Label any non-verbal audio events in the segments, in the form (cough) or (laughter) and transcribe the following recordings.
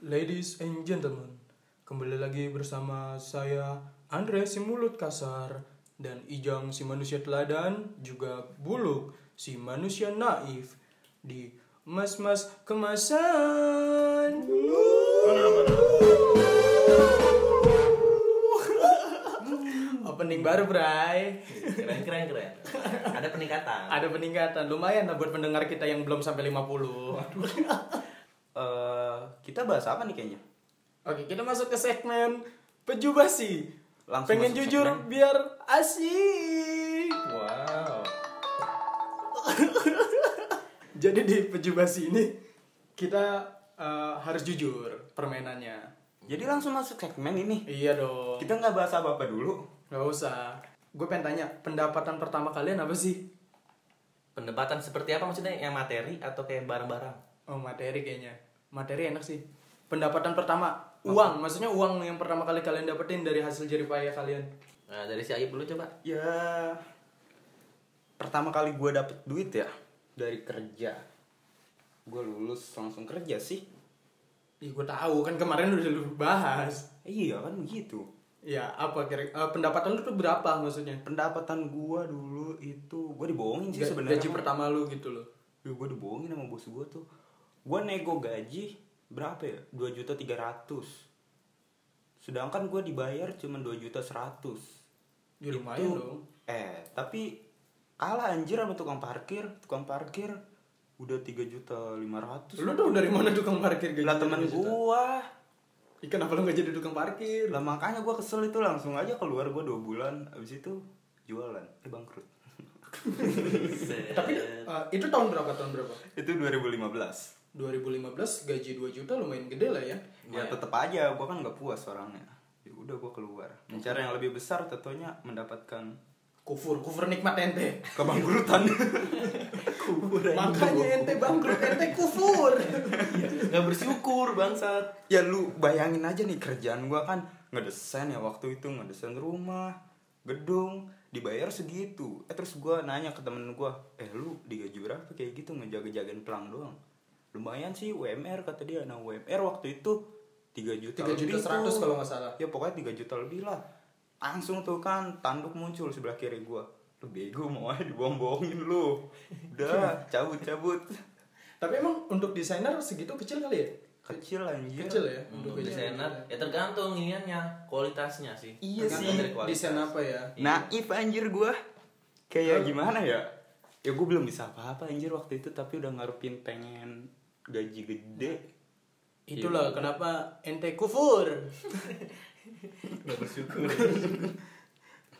Ladies and gentlemen, kembali lagi bersama saya Andre si mulut kasar dan Ijang si manusia teladan juga Buluk si manusia naif di Mas-mas kemasan. Opening baru, Bray. keren keren keren ada peningkatan Ada peningkatan lumayan lah buat pendengar kita yang belum sampai 50. Eh, kita bahas apa nih kayaknya? Oke, kita masuk ke segmen pejubasi. Langsung Pengen masuk jujur segmen. biar asik. Wow. (laughs) Jadi di pejubasi ini kita eh, harus jujur permainannya. Jadi langsung masuk segmen ini. Iya dong. Kita nggak bahas apa-apa dulu. Gak usah. Gue pengen tanya, pendapatan pertama kalian apa sih? pendapatan seperti apa maksudnya yang materi atau kayak barang-barang Oh, materi kayaknya. Materi enak sih. Pendapatan pertama, uang. Maksudnya uang yang pertama kali kalian dapetin dari hasil jeripaya kalian. nah dari si Ayub dulu coba Ya pertama kali gue dapet duit ya dari kerja. Gue lulus langsung kerja sih. Ih, gue tahu kan kemarin udah lu bahas. Iya kan begitu. Ya, apa kira eh, pendapatan lu tuh berapa maksudnya? Pendapatan gue dulu itu gue dibohongin sih sebenarnya. Gaji pertama lu gitu loh. Ya, gue dibohongin sama bos gue tuh. Gue nego gaji berapa ya? 2 juta 300. Sedangkan gue dibayar cuma 2 juta 100. Ya lumayan Itu- dong. Eh, tapi kalah anjir sama tukang parkir. Tukang parkir udah 3 juta 500. Lu tau dari mana tukang parkir gaji? Lah temen gua. Ih, kenapa lu gak jadi tukang parkir? Lah makanya gua kesel itu langsung aja keluar gua 2 bulan. Abis itu jualan. Eh bangkrut. (laughs) Tapi eh, itu tahun berapa? Tahun berapa? itu 2015. 2015 gaji 2 juta lumayan gede lah ya. Ya tetep aja gua kan nggak puas orangnya. Ya udah gua keluar. Mencari yang lebih besar tentunya mendapatkan Kufur, kufur nikmat ente. kebangkrutan. (laughs) Makanya ente bangkrut, ente kufur. (laughs) nggak bersyukur bangsat ya lu bayangin aja nih kerjaan gua kan ngedesain ya waktu itu ngedesain rumah gedung dibayar segitu eh terus gua nanya ke temen gua eh lu digaji berapa kayak gitu ngejaga-jagain pelang doang lumayan sih UMR kata dia. Nah UMR waktu itu 3 juta 3 juta lebih 100 tuh. kalau nggak salah. ya pokoknya 3 juta lebih lah. Langsung tuh kan tanduk muncul sebelah kiri gua. Lu bego mau aja dibohong-bohongin lu. Udah cabut cabut Tapi emang untuk desainer segitu kecil kali ya? kecil anjir. Kecil ya? Untuk gaji. desainer. Ya tergantung iniannya kualitasnya sih. Iya Tergantung sih. Desain apa ya? naif anjir gua. Kayak gimana ya? Ya gue belum bisa apa-apa anjir waktu itu tapi udah ngarepin pengen gaji gede. Itulah kenapa ente kufur. (laughs) nggak bersyukur.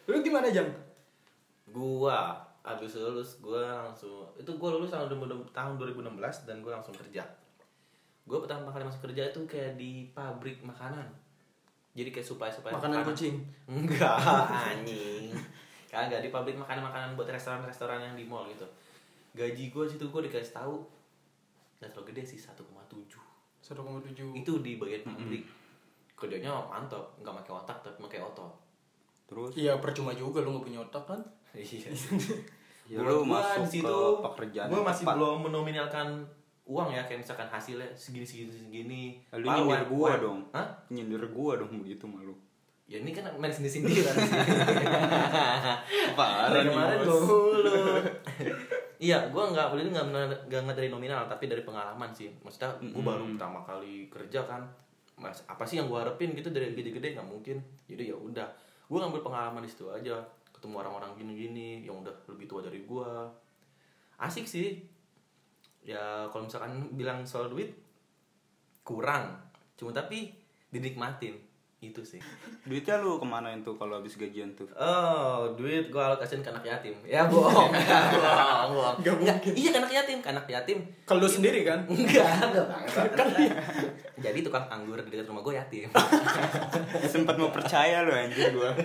Lu gimana jam? gua abis lulus gua langsung itu gua lulus tahun 2000 tahun 2016 dan gua langsung kerja. Gua pertama kali masuk kerja itu kayak di pabrik makanan. Jadi kayak supaya supaya Makanan kucing. enggak (laughs) anjing. Kagak di pabrik makanan makanan buat restoran restoran yang di mall gitu. Gaji gua situ gua dikasih tahu nggak terlalu gede sih 1,7 1,7. itu di bagian pabrik kerjanya mantap nggak pakai otak tapi pakai otot. Terus? Iya percuma juga lu gak punya otak kan? (laughs) iya. Ya lu masuk situ, ke pekerjaan gue masih tepat. belum menominalkan uang ya kayak misalkan hasilnya segini segini segini lu Pak, nyindir gua dong. Hah? nyindir gua dong begitu malu ya ini kan main sendiri sindiran sih parah nih kemarin bos. (laughs) iya gue nggak nggak bener- nggak nggak dari nominal tapi dari pengalaman sih. Maksudnya gue baru pertama kali kerja kan. Mas apa sih yang gue harapin gitu dari gede-gede? Nggak mungkin. Jadi ya udah gue ngambil pengalaman di situ aja. Ketemu orang-orang gini-gini yang udah lebih tua dari gue asik sih. Ya kalau misalkan bilang soal duit kurang. Cuma tapi dinikmatin itu sih duitnya lu kemanain tuh kalau habis gajian tuh Oh, duit gua alokasiin ke anak yatim. Ya bohong, (laughs) bohong, bohong. Nggak mungkin. Iya, ke anak yatim, ke anak yatim. Kalau lu sendiri kan? Enggak, enggak banget. Jadi tukang anggur di dekat rumah gue yatim. sempat mau percaya lu anjir gua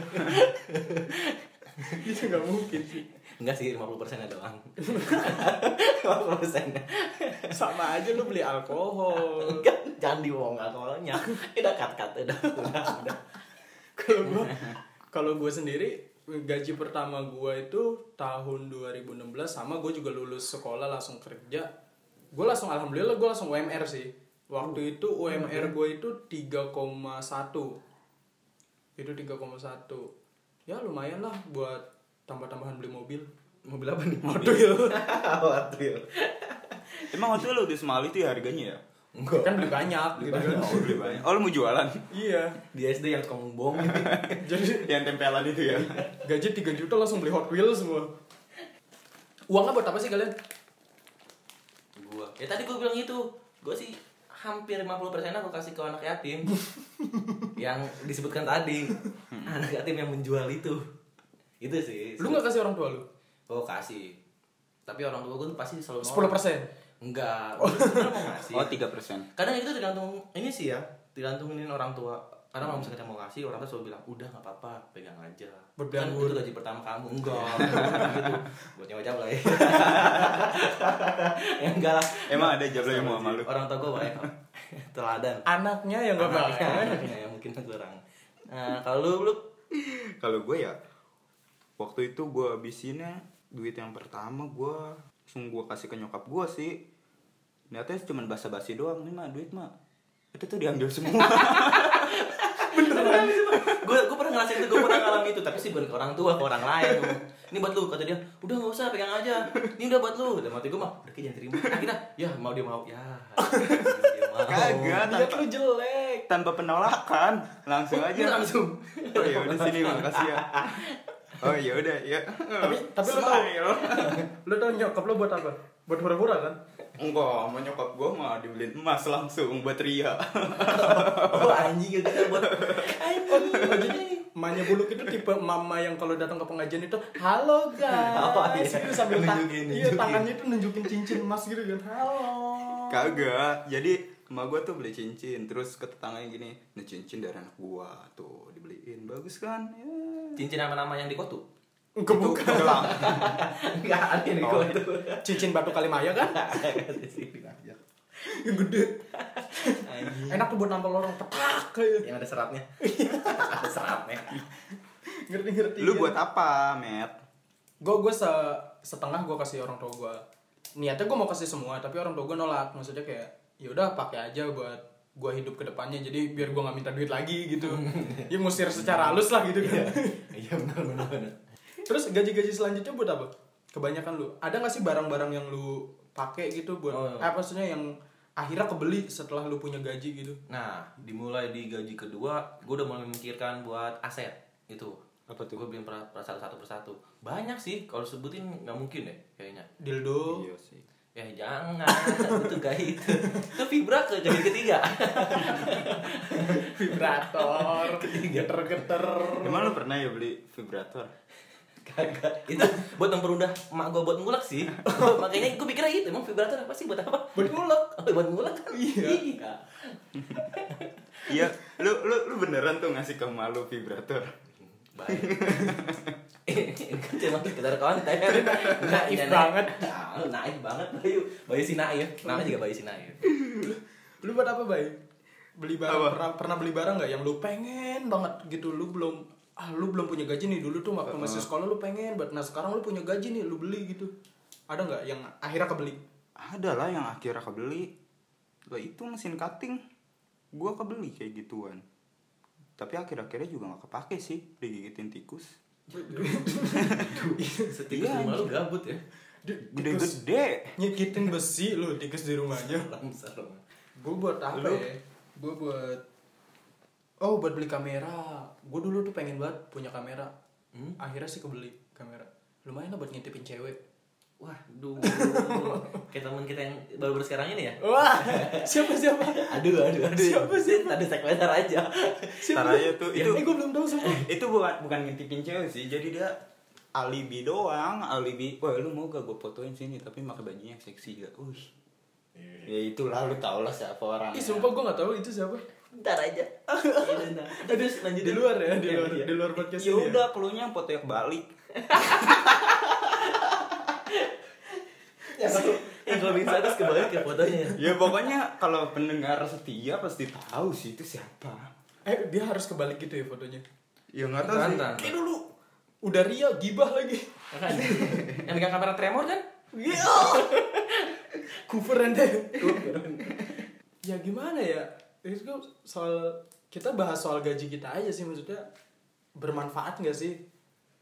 Itu gak mungkin sih. Enggak sih, 50 persennya doang. 50 persennya. Sama aja lu beli alkohol. Enggak, jangan dibohong alkoholnya. Udah cut-cut, udah, udah, udah. Kalau gua kalau gua sendiri gaji pertama gua itu tahun 2016 sama gua juga lulus sekolah langsung kerja. Gua langsung alhamdulillah gua langsung UMR sih. Waktu itu UMR gue itu 3,1 Itu 3,1 Ya lumayan lah buat tambah-tambahan beli mobil Mobil apa nih? Mobil (laughs) Waduh. Emang waktu lu di Semali itu ya harganya ya? Enggak. Kan beli banyak gitu kan Oh, beli banyak. Oh, lu mau jualan? Iya Di SD yang tukang bom gitu. (laughs) Jadi Yang tempelan itu ya? gaji 3 juta langsung beli Hot Wheels semua Uangnya buat apa sih kalian? gua. Ya tadi gua bilang itu. Gua sih hampir 50% aku kasih ke anak yatim. (laughs) yang disebutkan tadi. Anak yatim yang menjual itu. Itu sih. Lu gak kasih orang tua lu? Oh, kasih. Tapi orang tua gua tuh pasti selalu nolak. 10% Enggak. Sebenarnya mau. Oh, 3%. kadang itu tergantung ini sih ya tergantungin orang tua karena kalau misalnya kita mau kasih orang tua selalu bilang udah nggak apa-apa pegang aja Buat kan itu gaji pertama kamu enggak gitu buat nyawa jabla ya (laughs) ya enggak lah Emang ada jabla yang mau sama lu? orang tua gue kok. teladan Anaknya yang gak baik Anaknya yang mungkin kurang nah kalau lu lu Kalau gue ya waktu itu gue habisinnya duit yang pertama gue langsung gue kasih ke nyokap gue sih. Niatnya cuma basa-basi doang nih mah duit mah. Itu tuh diambil semua. (laughs) gue gue pernah ngerasain itu gue pernah ngalamin itu tapi sih bukan ke orang tua ke orang lain. Ini buat lu kata dia. Udah nggak usah pegang aja. Ini udah buat lu. Dan mati gue mah udah jangan terima. Akhirnya ya mau dia mau. Ya dia mau. Kagak lu jelek. tanpa penolakan langsung Dia aja. langsung. Oh ya udah sini makasih ya. (laughs) Oh ya udah ya. Tapi tapi lu tau. (laughs) Lu tau nyokap lu buat apa? Buat hura-hura kan? Enggak, sama nyokap gue mah dibeliin emas langsung buat Ria. (laughs) oh anjing gitu buat anjing Oh, jadi Emaknya Buluk itu tipe mama yang kalau datang ke pengajian itu Halo guys Oh, iya. Gitu sambil ta- Nunjukin, Iya tangannya itu nunjukin cincin emas gitu kan Halo Kagak. Jadi emak gue tuh beli cincin, terus ke tetangganya gini, ini cincin dari anak gua tuh dibeliin, bagus kan? Ya. cincin nama-nama yang di kotu Enggak Itu bukan gelang. (laughs) enggak ada di Oh. kotu Cincin batu kalimaya kan? (laughs) Yang gede. Enak tuh buat nampol orang Petak kayak yang ada seratnya (laughs) ada seratnya Ngerti-ngerti Lu buat apa, Matt? Gue gue se setengah gue kasih orang tua gue Niatnya gue mau kasih semua Tapi orang tua gue nolak Maksudnya kayak ya udah pakai aja buat gue hidup ke depannya jadi biar gue nggak minta duit lagi gitu (laughs) ya ngusir secara halus lah gitu kan iya benar benar benar Terus gaji-gaji selanjutnya buat apa? Kebanyakan lu. Ada gak sih barang-barang yang lu pakai gitu buat Oh. eh, maksudnya yang akhirnya kebeli setelah lu punya gaji gitu? Nah, dimulai di gaji kedua, gue udah mulai memikirkan buat aset gitu. Apa tuh? Gue beliin per, per satu satu persatu. Banyak sih, kalau sebutin nggak mungkin deh kayaknya. Dildo. Iya sih. Ya jangan, itu gak itu. Itu vibra ke gaji ketiga. (laughs) Vibrator. Geter-geter. Emang lu pernah ya beli vibrator? Kagak. Itu buat mempermudah emak gue buat ngulek sih. (laughs) Makanya gue pikirnya itu emang vibrator apa sih buat apa? Buat ngulek. Oh, buat ngulek kan? (laughs) Iya. iya. Iya, lu lu lu beneran tuh ngasih ke malu vibrator. Baik. cuma sekedar konten. Naif banget. Ah, naif banget Bayu. Bayu si naif. Namanya juga Bayu si naif. (laughs) Lu buat apa, Bay? Beli barang Apa? pernah pernah beli barang nggak yang lu pengen banget gitu lu belum ah lu belum punya gaji nih dulu tuh waktu masih sekolah lu pengen banget nah sekarang lu punya gaji nih lu beli gitu ada nggak yang akhirnya kebeli Ada lah yang akhirnya kebeli. Lah itu mesin cutting. Gua kebeli kayak gituan. Tapi akhir-akhirnya juga gak kepake sih digigitin tikus. (laughs) Iya, rumah lu gabut ya. Gede-gede. nyikitin besi lu tikus di rumahnya Serem (laughs) serem. gue buat apa Lu? ya gue buat oh buat beli kamera gue dulu tuh pengen banget punya kamera Hmm? akhirnya sih kebeli kamera lumayan lah buat ngintipin cewek Wah, duh. Kayak temen kita yang baru baru sekarang ini ya. wah siapa siapa Aduh, aduh, aduh. Siapa sih? Tadi segmentar aja. Aja tuh itu itu eh gue belum tahu semua itu bukan bukan ngintipin cewek sih. Jadi dia alibi doang, alibi. Wah, lu mau gak gue fotoin sini tapi pakai bajunya yang seksi gak? Wih. Ya itulah lu tau lah siapa orang. ih sumpah gue nggak tahu itu siapa Ntar aja. Iya, nah. Terus lanjut di luar ya di Iya, luar iya. di luar podcast Ya ini ya? udah, keluarnya foto yang balik. (laughs) Ya, yang kalau bikin status kebalik ya fotonya. Ya pokoknya kalau pendengar setia pasti tahu sih itu siapa. eh dia harus kebalik gitu ya fotonya Ya nggak tahu sih. Kayak dulu udah ria gibah lagi Kan? Yang megang kamera tremor kan? iya kufuran deh ya gimana ya itu kan soal kita bahas soal gaji kita aja sih maksudnya bermanfaat nggak sih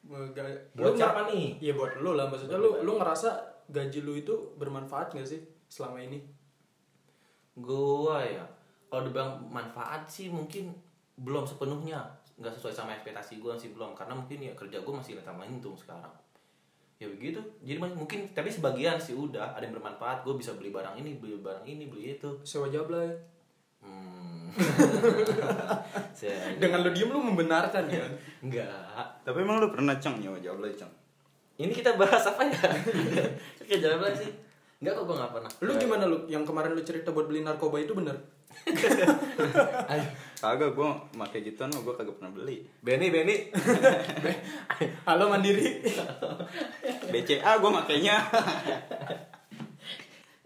Buat lu siapa nih? Iya buat lu lah maksudnya lu lu ngerasa gaji lu itu bermanfaat nggak sih selama ini? Gua ya, kalau dibilang manfaat sih mungkin belum sepenuhnya nggak sesuai sama ekspektasi gua sih belum karena mungkin ya kerja gua masih letang untung sekarang ya begitu jadi mungkin tapi sebagian sih udah ada yang bermanfaat gue bisa beli barang ini beli barang ini beli itu Sewa jablay. hmm. (laughs) Saya- Dengan lu diem lu membenarkan (laughs) kan? enggak Tapi emang lu pernah cang nyawa jawab cang? Ini kita bahas apa ya (laughs) kayak jalan sih enggak kok gue nggak pernah Lu gimana lu? Yang kemarin lu cerita buat beli narkoba itu bener? (laughs) Ayo. Kagak gue make gituan mah gue kagak pernah beli. Benny Benny (laughs) Halo mandiri. BCA gue makainya.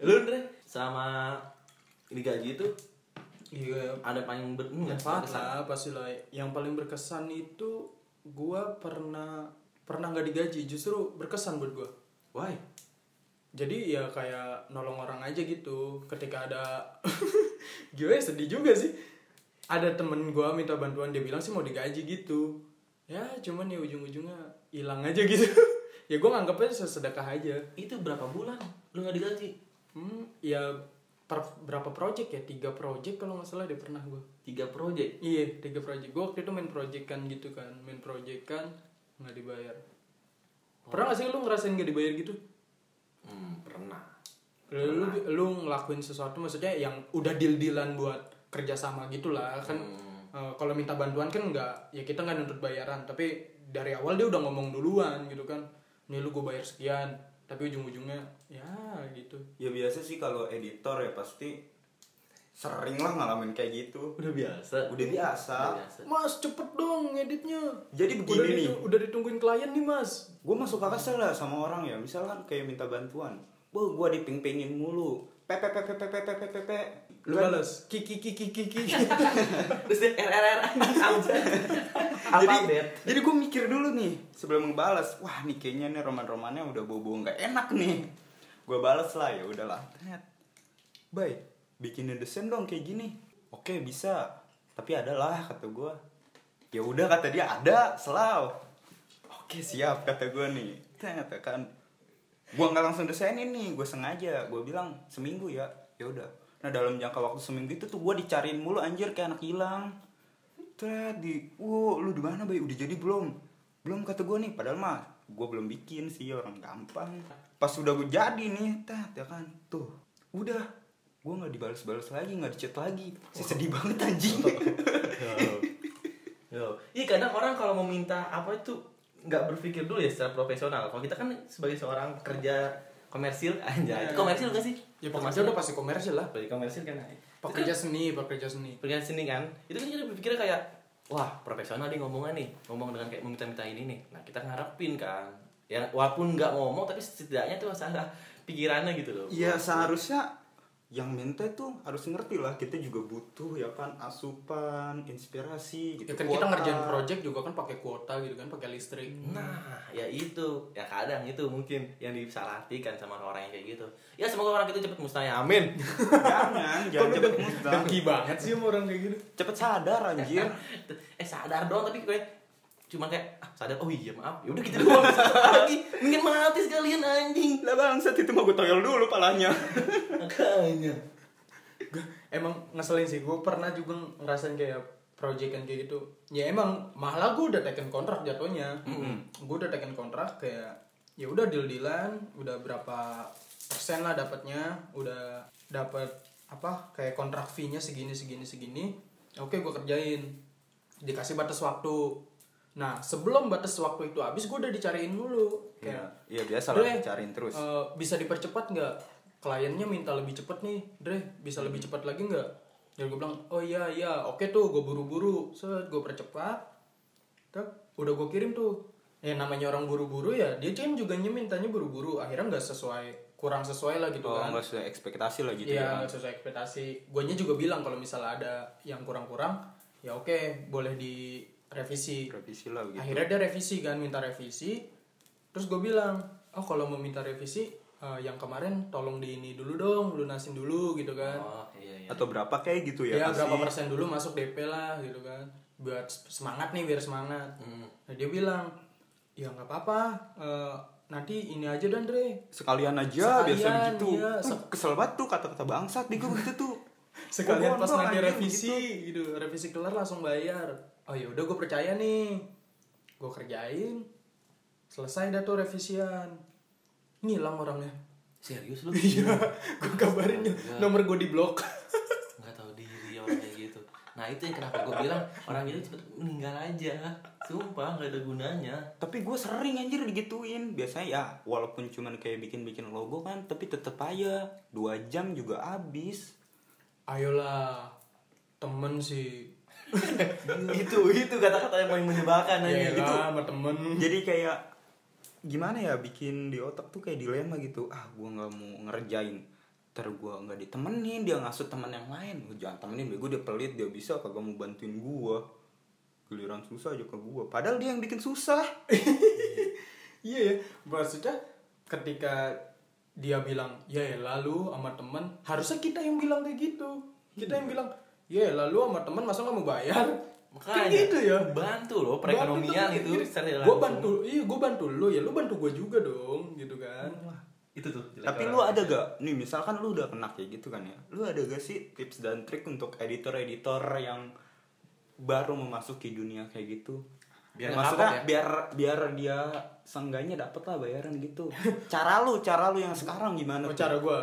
lu Andre sama ini gaji itu Iya. ada paling ber berkesan? lah pasti lah. Yang paling berkesan itu gua pernah pernah nggak digaji justru berkesan buat gua. why Jadi ya kayak nolong orang aja gitu. Ketika ada (laughs) gue sedih juga sih. Ada temen gua minta bantuan dia bilang sih mau digaji gitu. Ya cuman ya ujung-ujungnya hilang aja gitu. (laughs) ya gua nganggapnya sesedekah aja. itu berapa bulan lu nggak digaji Hmm, ya per berapa project ya? Tiga project kalau nggak salah dia pernah gua. tiga project Iya, tiga project. Gue waktu itu main project kan gitu kan, main project kan nggak dibayar. Pernah gak sih lu ngerasain nggak dibayar gitu? hmm, pernah Lu, lu, lu ngelakuin sesuatu maksudnya yang udah deal-dealan buat kerjasama gitu lah kan. Hmm. eh, kalau minta bantuan kan nggak, ya kita nggak nuntut bayaran. Tapi dari awal dia udah ngomong duluan gitu kan. Nih lu gue bayar sekian, tapi ujung-ujungnya ya gitu. Ya biasa sih kalau editor ya pasti sering lah ngalamin kayak gitu. udah biasa Udah biasa. Udah biasa Mas cepet dong ngeditnya. Jadi udah, begini nih. ditu- udah ditungguin klien nih mas. Gue masuk akal lah sama orang ya, misalkan kayak minta bantuan. Wah, gue diping-pingin mulu. Pepe pepe pepe pepe pepe. Lu balas kiki kiki kiki. (laughs) terus dia RRR apa jadi jadi gue mikir dulu nih sebelum ngebalas wah nih kayaknya nih roman-romannya udah bobo nggak enak nih gue balas lah ya udahlah Tet. Bikinin desain dong kayak gini. Oke bisa. Tapi ada lah kata gue ya udah kata dia ada selaw oke siap kata gue nih. Ternyata kan gue nggak langsung desainin nih. Gue sengaja gue bilang seminggu ya. Ya udah. Nah dalam jangka waktu seminggu itu tuh gue dicariin mulu anjir kayak anak hilang. Tret di, wow lu di mana bay? Udah jadi belum? Belum kata gue nih, padahal mah gue belum bikin sih orang gampang. Pas udah gue jadi nih, tet ya kan, tuh, udah, gue nggak dibalas-balas lagi, nggak dicat lagi, si sedih banget anjing. (laughs) Yo. Iya kadang orang kalau mau minta apa itu nggak berpikir dulu ya secara profesional. Kalau kita kan sebagai seorang kerja komersil (laughs) aja. Itu komersil gak sih? ya pekerja udah pasti komersil lah. Sebagai komersil kan. Pekerja seni, pekerja seni. Pekerjaan seni kan. Itu kan kita berpikirnya kayak wah profesional dia ngomongnya nih ngomong dengan kayak meminta-minta ini nih. Nah kita ngarepin kan. Ya walaupun nggak ngomong tapi setidaknya tuh masalah pikirannya gitu loh. Iya seharusnya yang minta tuh harus ngerti lah, kita juga butuh ya kan asupan, inspirasi gitu. Ya kan kita ngerjain project juga kan pakai kuota gitu kan, pakai listrik. Nah, ya itu. Ya kadang itu mungkin yang disalahartikan sama orang yang kayak gitu. Ya semoga orang itu cepet musnah ya. Amin. (laughs) Jangan, jangan cepet musnah. Dengki banget sih sama orang kayak gitu. Cepet sadar anjir. (laughs) eh sadar doang tapi kayak cuma kayak ah, sadar oh iya maaf ya udah gitu doang lagi mungkin mati sekalian anjing Lah bangsat itu mau gue toyol dulu palanya. makanya Emang ngeselin sih, gue pernah juga ngerasain kayak project kan kayak gitu. Ya emang malah gue udah taken kontrak jatuhnya. Gue udah taken kontrak kayak ya udah deal dealan, udah berapa persen lah dapatnya, udah dapat apa kayak kontrak fee-nya segini segini segini. Oke gue kerjain, dikasih batas waktu. Nah sebelum batas waktu itu habis gue udah dicariin dulu Iya, kayak iya biasa Dre, lah cariin terus. eh, bisa dipercepat nggak? Kliennya minta lebih cepet nih, Dre, bisa lebih cepat lagi nggak? Dan gue bilang, oh iya iya, oke tuh, gue buru-buru, set, gue percepat, Tek, udah gue kirim tuh. Ya namanya orang buru-buru ya, dia kan juga mintanya buru-buru, akhirnya nggak sesuai, kurang sesuai lah gitu oh, kan. nggak sesuai ekspektasi lah gitu Iya, ya. sesuai ekspektasi. Guanya juga bilang kalau misalnya ada yang kurang-kurang, ya oke, boleh direvisi. Revisi lah gitu. Akhirnya dia revisi kan, minta revisi. Terus gue bilang, oh kalau mau minta revisi, eh, yang kemarin tolong di ini dulu dong, lunasin dulu gitu kan. oh iya iya atau berapa kayak gitu ya, ya kasih. berapa persen dulu masuk DP lah gitu kan buat semangat nih biar semangat Hmm. nah dia bilang ya nggak apa-apa eh, nanti ini aja dan Dre sekalian aja biasa Sekalian, begitu iya. Uh, kesel banget tuh kata-kata bangsat di gue begitu tuh (laughs) sekalian Oh, pas nanti revisi begitu. gitu revisi kelar langsung bayar oh ya udah gue percaya nih. Gue kerjain. Selesai dah tuh revisian. Ngilang orangnya. Serius lu? Iya gue kabarin ya, nomor gue di blok nggak tahu diri orang kayak gitu. Nah itu yang kenapa gue bilang orang itu cepet meninggal aja. Sumpah nggak ada gunanya. Tapi gue sering anjir digituin. Biasanya ya walaupun cuman kayak bikin-bikin logo kan tapi tetep aja. Dua jam juga habis ayolah temen sih itu itu kata-kata yang paling menyebalkan aja ya gitu sama temen. jadi kayak gimana ya bikin di otak tuh kayak dilema gitu. Ah gue nggak mau ngerjain. Ter gue nggak ditemenin dia ngasut teman yang lain. Gua jangan temenin gue dia pelit dia bisa kagak mau bantuin gue giliran susah aja ke gue padahal dia yang bikin susah. Iya ya maksudnya ketika dia bilang ya ya lalu sama temen harusnya kita yang bilang kayak gitu. Kita yang bilang ya ya lalu sama temen masa nggak mau bayar? Makanya. Kayak gitu ya. Bantu loh perekonomian Bantu itu secara gue bantu iya gue bantu lu ya lu bantu gue juga dong gitu kan. Itu tuh jelek tapi lu ada gak nih misalkan lu udah kena kayak gitu kan ya lu ada gak sih tips dan trik untuk editor-editor yang baru memasuki dunia kayak gitu? Biar maksudnya ya? biar biar dia seenggaknya dapet lah bayaran gitu. (laughs) Cara lu cara lu yang sekarang gimana Oh, tuh? cara gue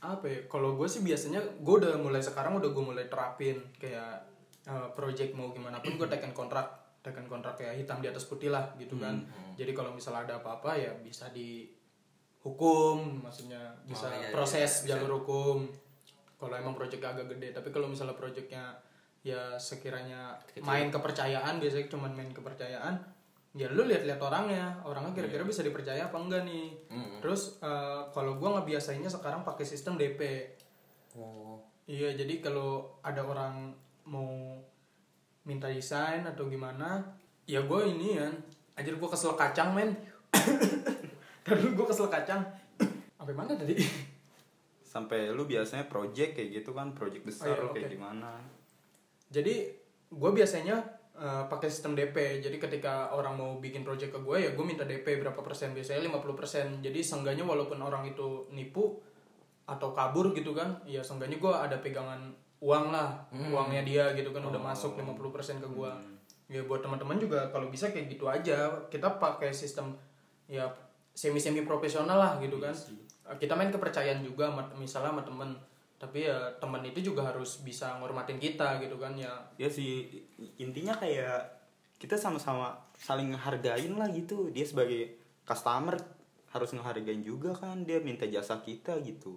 apa ya kalau gue sih biasanya gue udah mulai sekarang udah gue mulai terapin kayak eh, project mau gimana pun gue tekan kontrak tekan kontrak kayak hitam di atas putih lah gitu kan. Hmm, jadi kalau misalnya ada apa-apa ya bisa dihukum maksudnya bisa Oh, iya, iya, proses iya, jalur hukum. Kalau emang projectnya agak gede tapi kalau misalnya projectnya ya sekiranya Kecil. main kepercayaan biasanya cuma main kepercayaan ya lu lihat-lihat orangnya. Orangnya kira-kira bisa dipercaya apa enggak nih? Mm-mm. terus eh, kalau gua ngebiasainnya sekarang pakai sistem DP oh. Iya jadi kalau ada orang mau minta desain atau gimana ya gue ini ya. Anjir gue kesel kacang men. (coughs) Tadi gue kesel kacang. (coughs) Sampai mana tadi? Sampai lu biasanya project kayak gitu kan project besar Oh, iya, kayak oke. gimana? Jadi gue biasanya eh, pakai sistem DP jadi ketika orang mau bikin project ke gue ya gue minta DP berapa persen biasanya 50 persen. Jadi seenggaknya walaupun orang itu nipu atau kabur gitu kan ya seenggaknya gue ada pegangan uang lah Hmm. uangnya dia gitu kan udah Oh. masuk 50 persen ke gue. Hmm. ya buat teman-teman juga kalau bisa kayak gitu aja. Kita pakai sistem ya semi semi profesional lah gitu kan. Eh, kita main kepercayaan juga misalnya sama temen tapi ya temen itu juga harus bisa ngormatin kita gitu kan ya. Ya sih intinya kayak kita sama-sama saling ngehargain lah gitu. Dia sebagai customer harus ngehargain juga kan dia minta jasa kita gitu.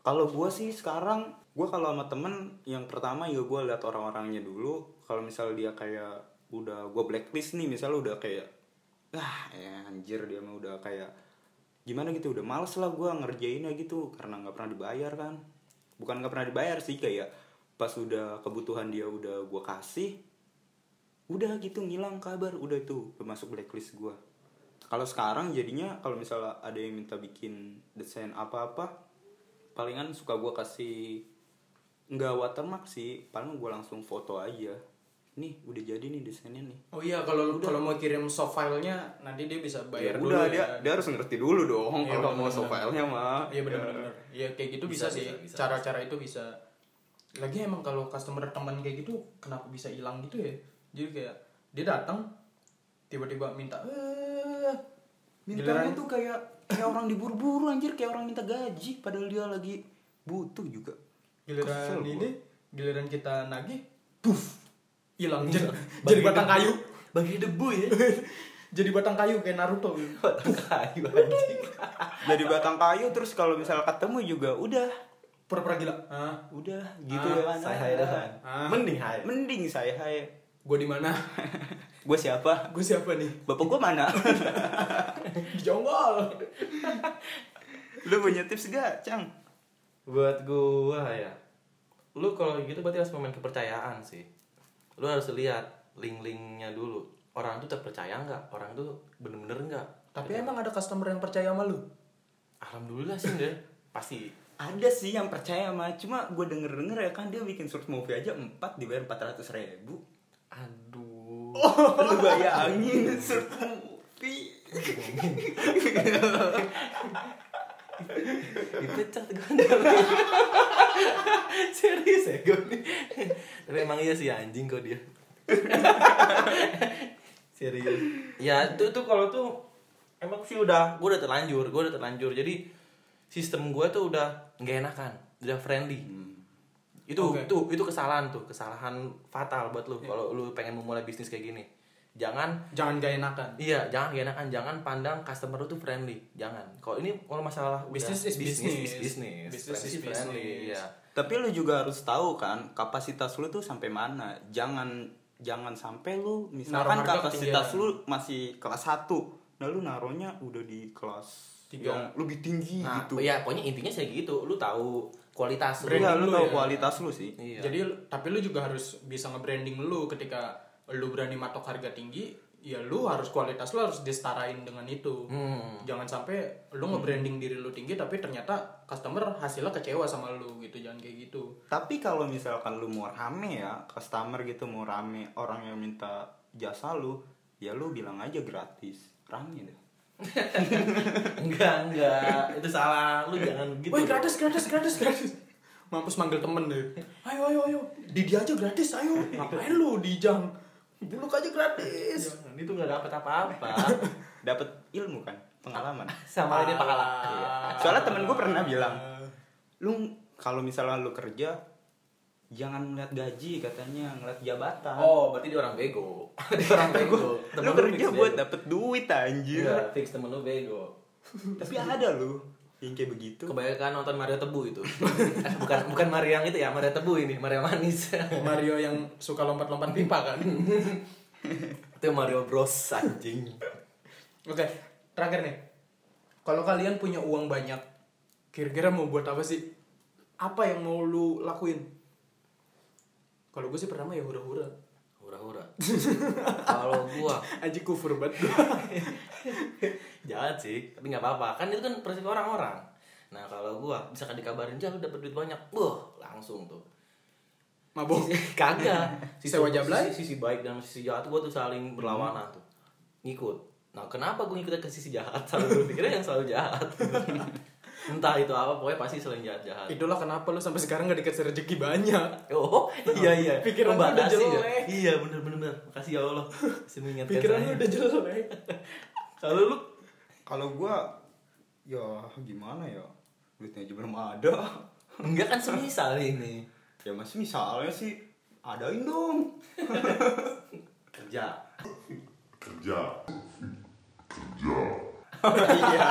Kalau gue sih sekarang gue kalau sama temen yang pertama ya gue lihat orang-orangnya dulu. Kalau misal dia kayak udah gue blacklist nih misal udah kayak ah ya anjir dia mah udah kayak gimana gitu udah males lah gue ngerjainnya gitu karena nggak pernah dibayar kan bukan nggak pernah dibayar sih kayak pas udah kebutuhan dia udah gue kasih udah gitu ngilang kabar udah itu masuk blacklist gue kalau sekarang jadinya kalau misalnya ada yang minta bikin desain apa-apa palingan suka gue kasih nggak watermark sih paling gue langsung foto aja nih udah jadi nih desainnya nih Oh iya kalau kalau mau kirim soft filenya nanti dia bisa bayar Ya dulu udah ya. dia dia harus ngerti dulu dong Iya, kalau mau soft filenya mah Iya benar benar. Iya kayak gitu bisa, Bisa, sih. Cara-cara itu bisa. Lagi emang kalau customer teman kayak gitu kenapa bisa hilang gitu ya? Jadi kayak dia datang tiba-tiba minta eh mintanya tuh kayak kayak orang diburu-buru anjir kayak orang minta gaji padahal dia lagi butuh juga giliran Kesel gua. ini giliran kita nagih puff hilang. Jadi, jadi batang kayu. Bagi debu ya. (laughs) Jadi batang kayu kayak Naruto gitu. (laughs) batang kayu anjing. Dari batang kayu terus kalau misal ketemu juga udah. Pura-pura gila. Ah udah. Gitu Ah, ya saya hai dah. Ah. mending hai. Mending saya hai gue di mana? (laughs) Gue siapa? Gue siapa nih? Bapak gue mana? Di jonggol. Lu punya tips gak cang? Buat gua ya. Lu kalau gitu berarti harus memain kepercayaan sih lu harus lihat link-linknya dulu. Orang tuh terpercaya nggak? Orang tuh bener-bener nggak? Tapi emang ada customer yang percaya sama lu? Alhamdulillah sih deh pasti. Ada sih yang percaya mah cuma gue denger denger ya kan dia bikin short movie aja 4 dibayar 400 ribu. Aduh. lu bayangin short movie (laughs) dipecat gue (laughs) serius ya gue nih tapi emang iya sih anjing kok dia. Serius. Ya itu tuh kalau tuh emang sih udah gue udah terlanjur gue udah terlanjur. Jadi sistem gue tuh udah nggak enakan udah friendly. Itu Oke. itu itu kesalahan tuh kesalahan fatal buat lu kalau lu pengen memulai bisnis kayak gini jangan Jangan gak enakan. Iya, jangan gak enakan, jangan pandang customer lu tuh friendly, jangan. Kalau ini kalau masalah Business is business. is business, Business Friendly is friendly, iya. tapi lu juga harus tahu kan kapasitas lu tuh sampai mana jangan jangan sampai lu misalkan kapasitas ketinggian. lu masih kelas 1 nah lu naruhnya udah di kelas Tiga. yang lebih tinggi Nah, gitu ya pokoknya intinya saya gitu, lu tahu kualitas lu. Branding Iya, lu lu tahu ya. kualitas lu sih Iya. Jadi tapi lu juga harus bisa nge-branding lu ketika lu berani matok harga tinggi, ya lu harus kualitas lu harus disetarain dengan itu. Hmm. Jangan sampai lu nge-branding diri lu tinggi tapi ternyata customer hasilnya kecewa sama lu gitu. Jangan kayak gitu. Tapi kalau misalkan lu mau rame ya, customer gitu mau rame, orang yang minta jasa lu, ya lu bilang aja gratis. Rame deh. (laughs) enggak, enggak. Itu salah. Lu jangan gitu. Woi gratis gratis gratis gratis. Mampus manggil temen deh. Ayo ayo ayo. Didi aja gratis ayo. Ngapain lu dijang? Buluk aja gratis. Jangan, Itu enggak dapat apa-apa. (laughs) Dapat ilmu kan, pengalaman. Sama ini pahala. Iya. Soalnya temen gue pernah bilang, lu kalau misalnya lu kerja, jangan ngeliat gaji katanya, ngeliat jabatan. Oh, berarti dia orang bego. (laughs) dia orang bego. Temen lu kerja buat bego. dapet duit anjir. Iya, fix temen lu bego. Tapi ada lu yang kayak begitu. Kebanyakan nonton Mario Tebu itu. (laughs) Eh, bukan bukan Mario yang itu ya, Mario Tebu ini, Mario manis. (laughs) Mario yang suka lompat-lompat pipa kan. (laughs) itu Mario Bros anjing. Oke, terakhir nih. Kalau kalian punya uang banyak, kira-kira mau buat apa sih? Apa yang mau lu lakuin? Kalau gue sih pertama ya hura-hura. Hura-hura. Kalau gua (laughs) Aji kufur banget gua. (laughs) jahat sih, tapi nggak apa-apa. Kan itu kan prinsip orang-orang. Nah, kalau gua misalkan dikabarin, "Jah, lu dapat duit banyak." Wah, langsung tuh. Mabok. (laughs) Kagak. Sewa jablay? Sisi, sisi baik dan sisi jahat gua tuh saling berlawanan tuh. Ngikut. Nah, kenapa gue ngikutnya ke sisi jahat? Selalu pikirnya yang selalu jahat. Entah itu apa, pokoknya pasti selain jahat-jahat. Itulah kenapa lu sampai sekarang gak dikasih rezeki banyak. Oh, iya iya. Pikiran Oh, lu udah ya. jelek. Iya, bener bener bener. Makasih ya Allah. Masih mengingatkan Pikiran lu udah jelek. (laughs) Kalau lu Kalau gua ya gimana ya? Duitnya aja belum ada. enggak kan semisal ini. ya masih misalnya sih adain dong. (laughs) Kerja. kerja (laughs) Iya.